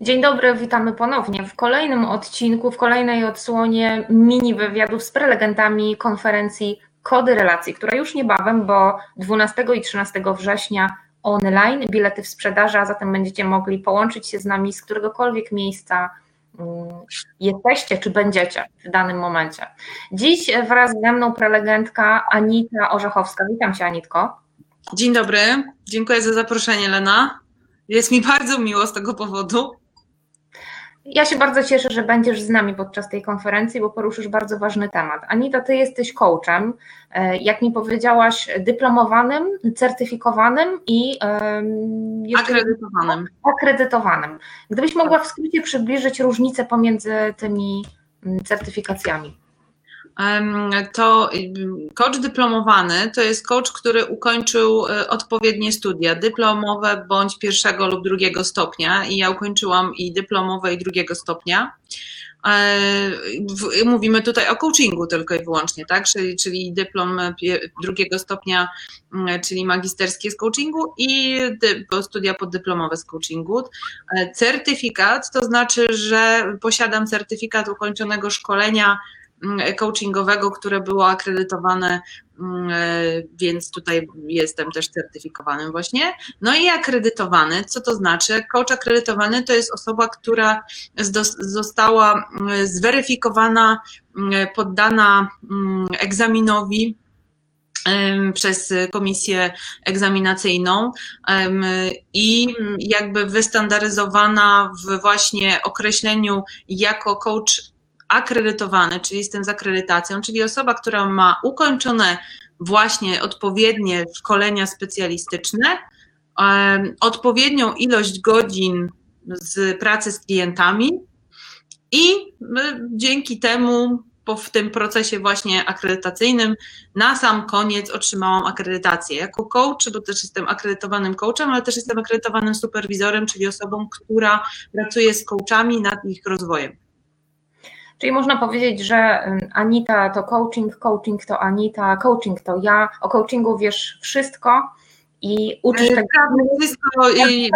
Dzień dobry, witamy ponownie w kolejnym odcinku, w kolejnej odsłonie mini wywiadów z prelegentami konferencji Kody Relacji, która już niebawem, bo 12 i 13 września online, bilety w sprzedaży, a zatem będziecie mogli połączyć się z nami z któregokolwiek miejsca mm, jesteście czy będziecie w danym momencie. Dziś wraz ze mną prelegentka Anita Orzechowska. Witam Cię Anitko. Dzień dobry, dziękuję za zaproszenie Lena. Jest mi bardzo miło z tego powodu. Ja się bardzo cieszę, że będziesz z nami podczas tej konferencji, bo poruszysz bardzo ważny temat. Anita, ty jesteś coachem, e, jak mi powiedziałaś, dyplomowanym, certyfikowanym i akredytowanym. akredytowanym. Gdybyś mogła w skrócie przybliżyć różnicę pomiędzy tymi mm, certyfikacjami to coach dyplomowany to jest coach, który ukończył e, odpowiednie studia dyplomowe bądź pierwszego lub drugiego stopnia i ja ukończyłam i dyplomowe i drugiego stopnia. Mówimy tutaj o coachingu tylko i wyłącznie, tak? Czyli, czyli dyplom drugiego stopnia, czyli magisterskie z coachingu i studia poddyplomowe z coachingu. E, certyfikat to znaczy, że posiadam certyfikat ukończonego szkolenia Mm, coachingowego, które było akredytowane, mm, e, więc tutaj jestem też certyfikowanym właśnie. No i akredytowany, co to znaczy? Coach akredytowany to jest osoba, która została mm, zweryfikowana, poddana egzaminowi przez komisję egzaminacyjną i jakby wystandaryzowana w właśnie określeniu jako coach akredytowany, czyli tym z akredytacją, czyli osoba, która ma ukończone właśnie odpowiednie szkolenia specjalistyczne, odpowiednią ilość godzin z pracy z klientami i dzięki temu po, w tym procesie właśnie akredytacyjnym na sam koniec otrzymałam akredytację jako coach, bo też jestem akredytowanym coachem, ale też jestem akredytowanym superwizorem, czyli osobą, która pracuje z coachami nad ich rozwojem. Czyli można powiedzieć, że Anita to coaching, coaching to Anita, coaching to ja. O coachingu wiesz wszystko i uczysz tego. Wszystko i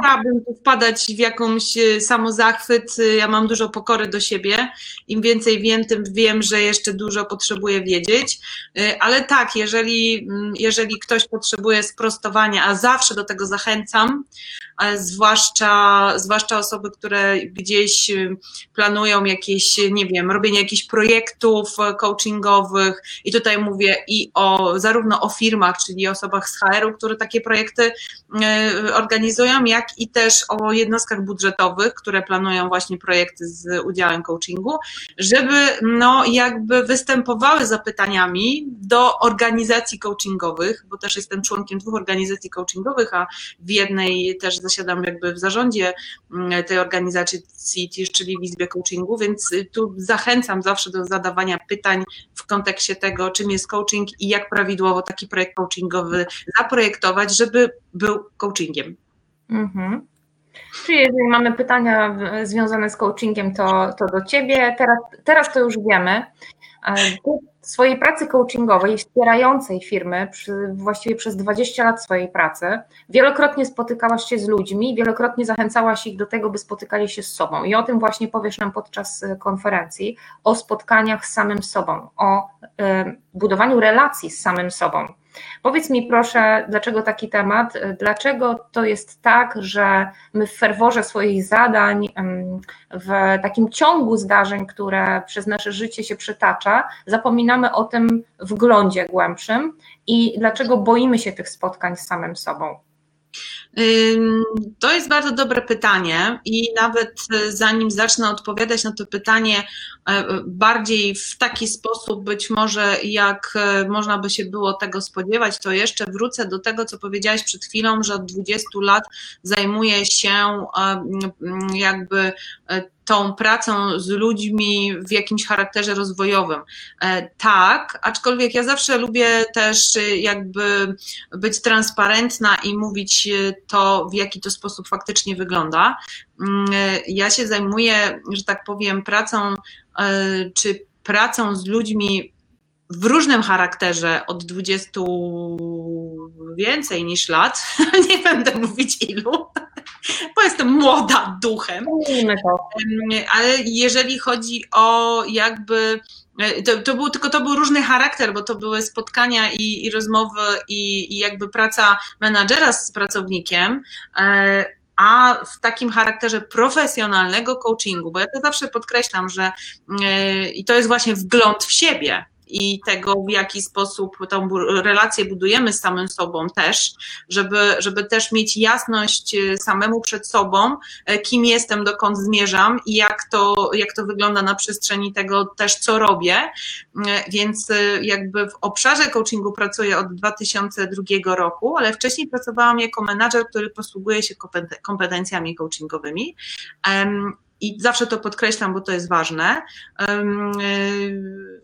chciałabym tu wpadać w jakąś e, samozachwyt. Ja mam dużo pokory do siebie. Im więcej wiem, tym wiem, że jeszcze dużo potrzebuję wiedzieć. E, ale tak, jeżeli, jeżeli ktoś potrzebuje sprostowania, a zawsze do tego zachęcam, zwłaszcza, zwłaszcza osoby, które gdzieś planują jakieś, nie wiem, robienie jakichś projektów coachingowych. I tutaj mówię i o zarówno o firmach, czyli osobach z HR-u, które takie projekty y, organizują, jak i też o jednostkach budżetowych, które planują właśnie projekty z udziałem coachingu, żeby no jakby występowały zapytaniami do organizacji coachingowych, bo też jestem członkiem dwóch organizacji coachingowych, a w jednej też zasiadam jakby w zarządzie mm, tej organizacji, czyli w Izbie Coachingu, więc tu zachęcam zawsze do zadawania pytań w kontekście tego, czym jest coaching i jak prawidłowo taki projekt coachingowy zaprojektować, żeby był coachingiem. Mhm. Czyli jeżeli mamy pytania związane z coachingiem, to, to do Ciebie. Teraz, teraz to już wiemy. Swojej pracy coachingowej, wspierającej firmy, przy, właściwie przez 20 lat swojej pracy, wielokrotnie spotykałaś się z ludźmi, wielokrotnie zachęcałaś ich do tego, by spotykali się z sobą. I o tym właśnie powiesz nam podczas e, konferencji, o spotkaniach z samym sobą, o y, budowaniu relacji z samym sobą. Powiedz mi proszę, dlaczego taki temat? Dlaczego to jest tak, że my w ferworze swoich zadań, w takim ciągu zdarzeń, które przez nasze życie się przytacza, zapominamy o tym wglądzie głębszym i dlaczego boimy się tych spotkań z samym sobą? To jest bardzo dobre pytanie i nawet e, zanim zacznę odpowiadać na to pytanie e, bardziej w taki sposób, być może jak e, można by się było tego spodziewać, to jeszcze wrócę do tego, co powiedziałaś przed chwilą, że od 20 lat zajmuję się jakby tą pracą z ludźmi w jakimś charakterze rozwojowym. E, tak, aczkolwiek ja zawsze lubię też e, jakby być transparentna i mówić e, to, w jaki to sposób faktycznie wygląda. Mm, ja się zajmuję, że tak powiem, pracą czy pracą z ludźmi w różnym charakterze od 20 więcej niż lat. Nie będę mówić ilu. Bo jestem młoda duchem. Ale jeżeli chodzi o jakby to, to, był, tylko to był różny charakter, bo to były spotkania i, i rozmowy i, i jakby praca menadżera z pracownikiem, e, a w takim charakterze profesjonalnego coachingu, bo ja to zawsze podkreślam, że e, i to jest właśnie wgląd w siebie, i tego, w jaki sposób tą relację budujemy z samym sobą też, żeby, żeby też mieć jasność e, samemu przed sobą, e, kim jestem, dokąd zmierzam i jak to, jak to wygląda na przestrzeni tego też, co robię. E, więc jakby w obszarze coachingu pracuję od 2002 roku, ale wcześniej pracowałam jako menadżer, który posługuje się kompetencjami coachingowymi i zawsze to podkreślam, bo to jest ważne,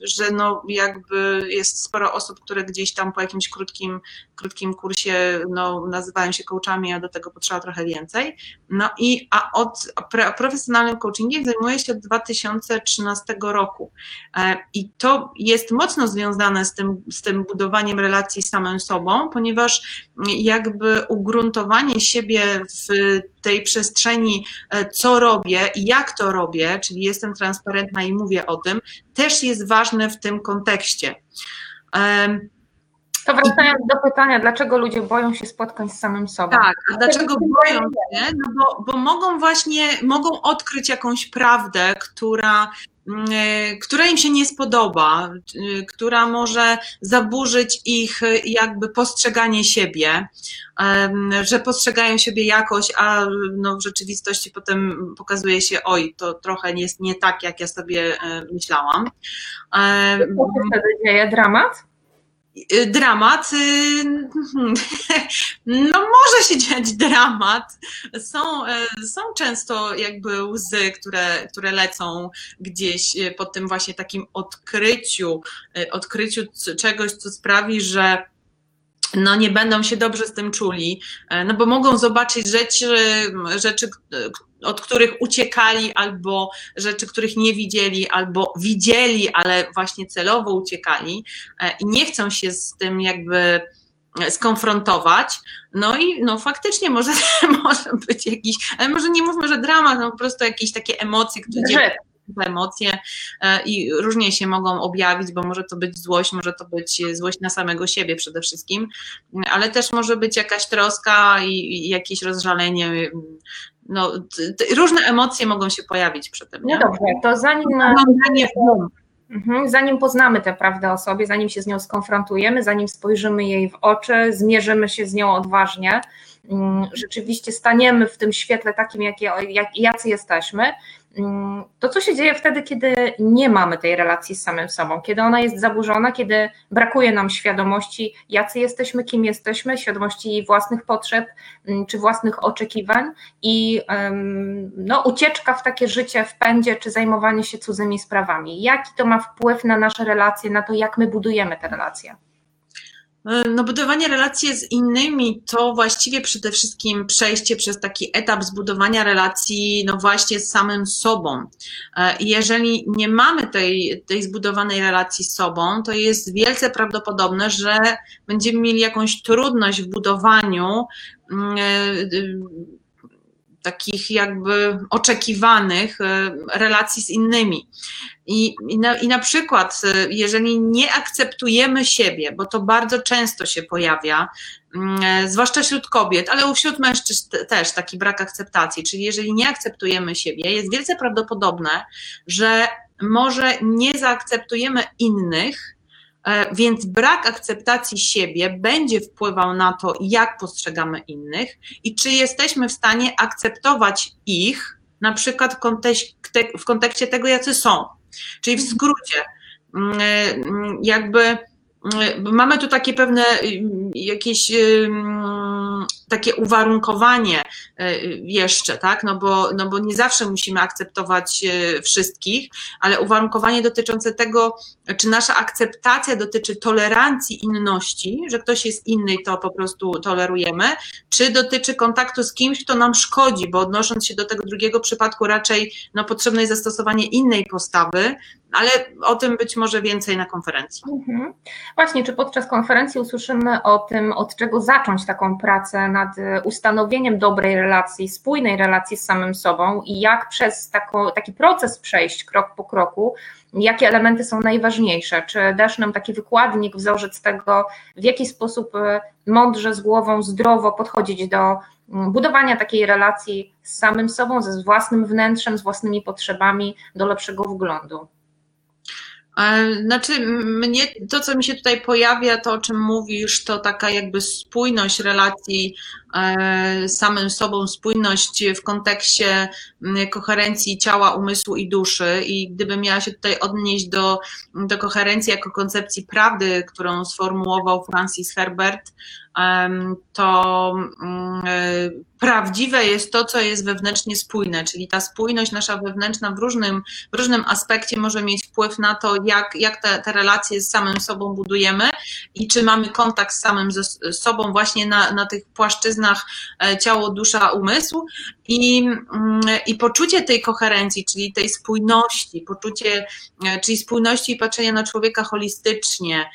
że no jakby jest sporo osób, które gdzieś tam po jakimś krótkim, krótkim kursie no, nazywają się coachami, a do tego potrzeba trochę więcej. No i a od profesjonalnym coachingiem zajmuję się od 2013 roku. E, I to jest mocno związane z tym, z tym budowaniem relacji z samym sobą, ponieważ jakby ugruntowanie siebie w tej przestrzeni, e, co robię i jak to robię, czyli jestem transparentna i mówię o tym, też jest ważne w tym kontekście. To wracając do pytania, dlaczego ludzie boją się spotkań z samym sobą? Tak, a dlaczego boją się? No bo, bo mogą właśnie, mogą odkryć jakąś prawdę, która która im się nie spodoba, e, która może zaburzyć ich jakby postrzeganie siebie, że postrzegają siebie jakoś, a no w rzeczywistości potem pokazuje się, oj, to trochę jest nie tak, jak ja sobie e, myślałam. Się wtedy dzieje? Dramat? Y, dramat. Y, no, może się dziać dramat. Są, e, są często jakby łzy, które, które lecą gdzieś y, po tym właśnie takim odkryciu, odkryciu czegoś, co sprawi, że no nie będą się dobrze z tym czuli, e, no bo mogą zobaczyć rzeczy, rzeczy, od których uciekali, albo rzeczy, których nie widzieli, albo widzieli, ale właśnie celowo uciekali e, i nie chcą się z tym jakby skonfrontować. No i no faktycznie może, może być jakiś, ale może nie mówmy, że dramat, no po prostu jakieś takie emocje, które emocje e, i różnie się mogą objawić, bo może to być złość, może to być złość na samego siebie przede wszystkim, ale też może być jakaś troska i jakieś rozżalenie. No, różne emocje mogą się pojawić przy tym. Nie? No dobrze, to zanim. Mhm, zanim poznamy tę prawdę o sobie, zanim się z nią skonfrontujemy, zanim spojrzymy jej w oczy, zmierzymy się z nią odważnie, mm, rzeczywiście staniemy w tym świetle takim, jak, jak, jacy jesteśmy, Mm, to co się dzieje wtedy, kiedy nie mamy tej relacji z samym sobą, kiedy ona jest zaburzona, kiedy brakuje nam świadomości, jacy jesteśmy, kim jesteśmy, świadomości własnych potrzeb mm, czy własnych oczekiwań i no, ucieczka w takie życie w pędzie czy zajmowanie się cudzymi sprawami. Jaki to ma wpływ na nasze relacje, na to, jak my budujemy te relacje? E, no, budowanie relacji z innymi to właściwie przede wszystkim przejście przez taki etap zbudowania relacji, no właśnie z samym sobą. E, jeżeli nie mamy tej, tej zbudowanej relacji z sobą, to jest wielce prawdopodobne, że będziemy mieli jakąś trudność w budowaniu mm, e, takich jakby oczekiwanych e, relacji z innymi. I, i, na, I na przykład, e, jeżeli nie akceptujemy siebie, bo to bardzo często się pojawia, mm, e, zwłaszcza wśród kobiet, ale wśród mężczyzn też taki brak akceptacji, czyli jeżeli nie akceptujemy siebie, jest wielce prawdopodobne, że może nie zaakceptujemy innych, więc brak akceptacji siebie będzie wpływał na to, jak postrzegamy innych i czy jesteśmy w stanie akceptować ich, na przykład w kontekście, tego, jacy są. Czyli w skrócie, mm, e, mm, jakby mamy tu takie pewne jakieś takie uwarunkowanie y, jeszcze, tak? No bo, no bo nie zawsze musimy akceptować wszystkich, ale uwarunkowanie dotyczące tego, czy nasza akceptacja dotyczy tolerancji inności, że ktoś jest inny i to po prostu tolerujemy, czy dotyczy kontaktu z kimś, kto nam szkodzi, bo odnosząc się do tego drugiego przypadku raczej no, potrzebne jest zastosowanie innej postawy, ale o tym być może więcej na konferencji. Mhm. Właśnie, czy podczas konferencji usłyszymy o tym, od czego zacząć taką pracę nad ustanowieniem dobrej relacji, spójnej relacji z samym sobą i jak przez tako, taki proces przejść krok po kroku, jakie elementy są najważniejsze? Czy dasz nam taki wykładnik, wzorzec tego, w jaki sposób mądrze, z głową, zdrowo podchodzić do budowania takiej relacji z samym sobą, ze własnym wnętrzem, z własnymi potrzebami, do lepszego wglądu? Znaczy, mnie to, co mi się tutaj pojawia, to o czym mówisz, to taka jakby spójność relacji e, z samym sobą, spójność w kontekście koherencji ciała, umysłu i duszy. I gdybym miała się tutaj odnieść do, do koherencji jako koncepcji prawdy, którą sformułował Francis Herbert, to mm, e, prawdziwe jest to, co jest wewnętrznie spójne, czyli ta spójność nasza wewnętrzna w różnym, w różnym aspekcie może mieć wpływ na to, jak, jak te, te relacje z samym sobą budujemy i czy mamy kontakt z samym ze sobą właśnie na, na tych płaszczyznach e, ciało, dusza, umysł. I, mm, i poczucie tej koherencji, czyli tej spójności, poczucie, e, czyli spójności i patrzenia na człowieka holistycznie,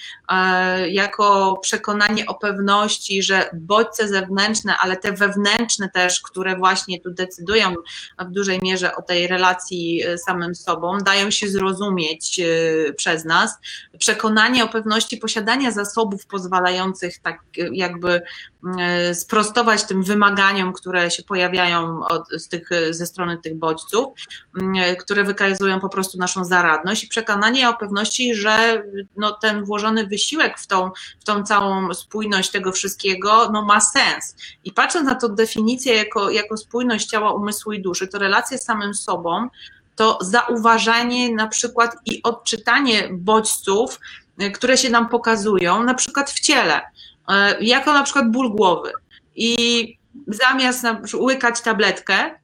jako przekonanie o pewności, świadomości, że bodźce zewnętrzne, ale te wewnętrzne też, które właśnie tu decydują w dużej mierze o tej relacji e, samym sobą, dają się zrozumieć e, przez nas. Przekonanie o pewności posiadania zasobów pozwalających tak e, jakby sprostować tym wymaganiom, które się pojawiają od, z tych, ze strony tych bodźców, które wykazują po prostu naszą zaradność i przekonanie o pewności, że no, ten włożony wysiłek w tą, w tą całą spójność tego wszystkiego, no, ma sens. I patrząc na tę definicję jako, jako spójność ciała, umysłu i duszy, to relacje z samym sobą, to zauważanie na przykład i odczytanie bodźców, e, które się nam pokazują, na przykład w ciele, e, jako na przykład ból głowy. I zamiast łykać tabletkę,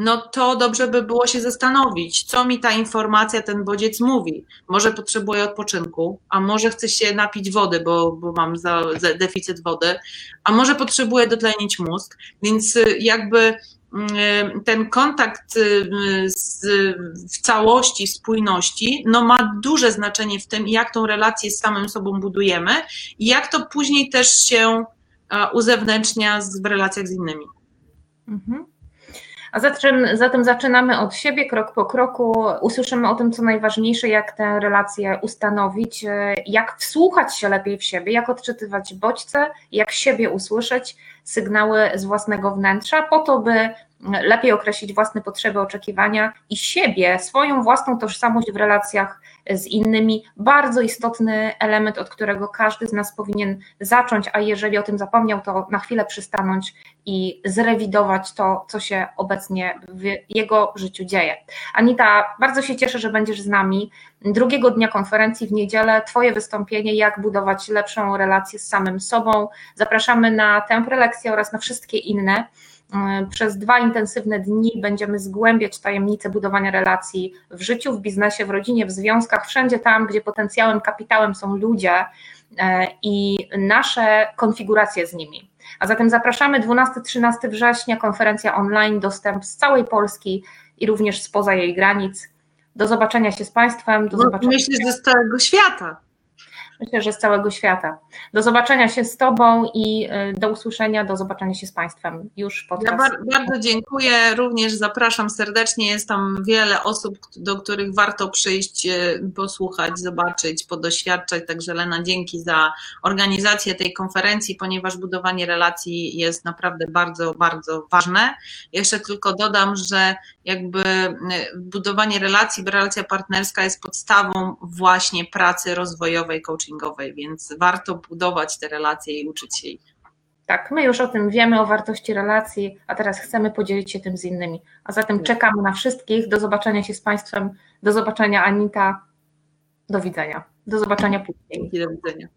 no to dobrze by było się zastanowić, co mi ta informacja, ten bodziec mówi. Może potrzebuję odpoczynku, a może chcę się napić wody, bo, bo mam za, za deficyt wody, a może potrzebuję dotlenić mózg, więc y, jakby y, ten kontakt y, z, w całości, spójności, no ma duże znaczenie w tym, jak tą relację z samym sobą budujemy i jak to później też się uzewnętrznia w relacjach z innymi. Mhm. A zatem, zatem zaczynamy od siebie, krok po kroku, usłyszymy o tym, co najważniejsze, jak tę relację ustanowić, e, jak wsłuchać się lepiej w siebie, jak odczytywać bodźce, jak siebie usłyszeć, sygnały z własnego wnętrza, po to, by lepiej określić własne potrzeby, oczekiwania i siebie, swoją własną tożsamość w relacjach z innymi. Bardzo istotny element, od którego każdy z nas powinien zacząć, a jeżeli o tym zapomniał, to na chwilę przystanąć i zrewidować to, co się obecnie w jego życiu dzieje. Anita, bardzo się cieszę, że będziesz z nami. Drugiego dnia konferencji w niedzielę Twoje wystąpienie, jak budować lepszą relację z samym sobą. Zapraszamy na tę prelekcję oraz na wszystkie inne. E, przez dwa intensywne dni będziemy zgłębiać tajemnice budowania relacji w życiu, w biznesie, w rodzinie, w związkach, wszędzie tam, gdzie potencjałem, kapitałem są ludzie e, i nasze konfiguracje z nimi. A zatem zapraszamy 12-13 września, konferencja online, dostęp z całej Polski i również spoza jej granic. Do zobaczenia się z Państwem. Do zobaczenia Myślę, że z całego świata myślę, że z całego świata. Do zobaczenia się z Tobą i y, do usłyszenia, do zobaczenia się z Państwem już podcast. Ja bar bardzo dziękuję, również zapraszam serdecznie, jest tam wiele osób, do których warto przyjść, y, posłuchać, zobaczyć, podoświadczać, także Lena, dzięki za organizację tej konferencji, ponieważ budowanie relacji jest naprawdę bardzo, bardzo ważne. Jeszcze tylko dodam, że jakby y, budowanie relacji, relacja partnerska jest podstawą właśnie pracy rozwojowej, coachingowej, więc warto budować te relacje i uczyć się ich. Tak, my już o tym wiemy, o wartości relacji, a teraz chcemy podzielić się tym z innymi. A zatem tak. czekamy na wszystkich. Do zobaczenia się z Państwem. Do zobaczenia, Anita. Do widzenia. Do zobaczenia później. Do widzenia.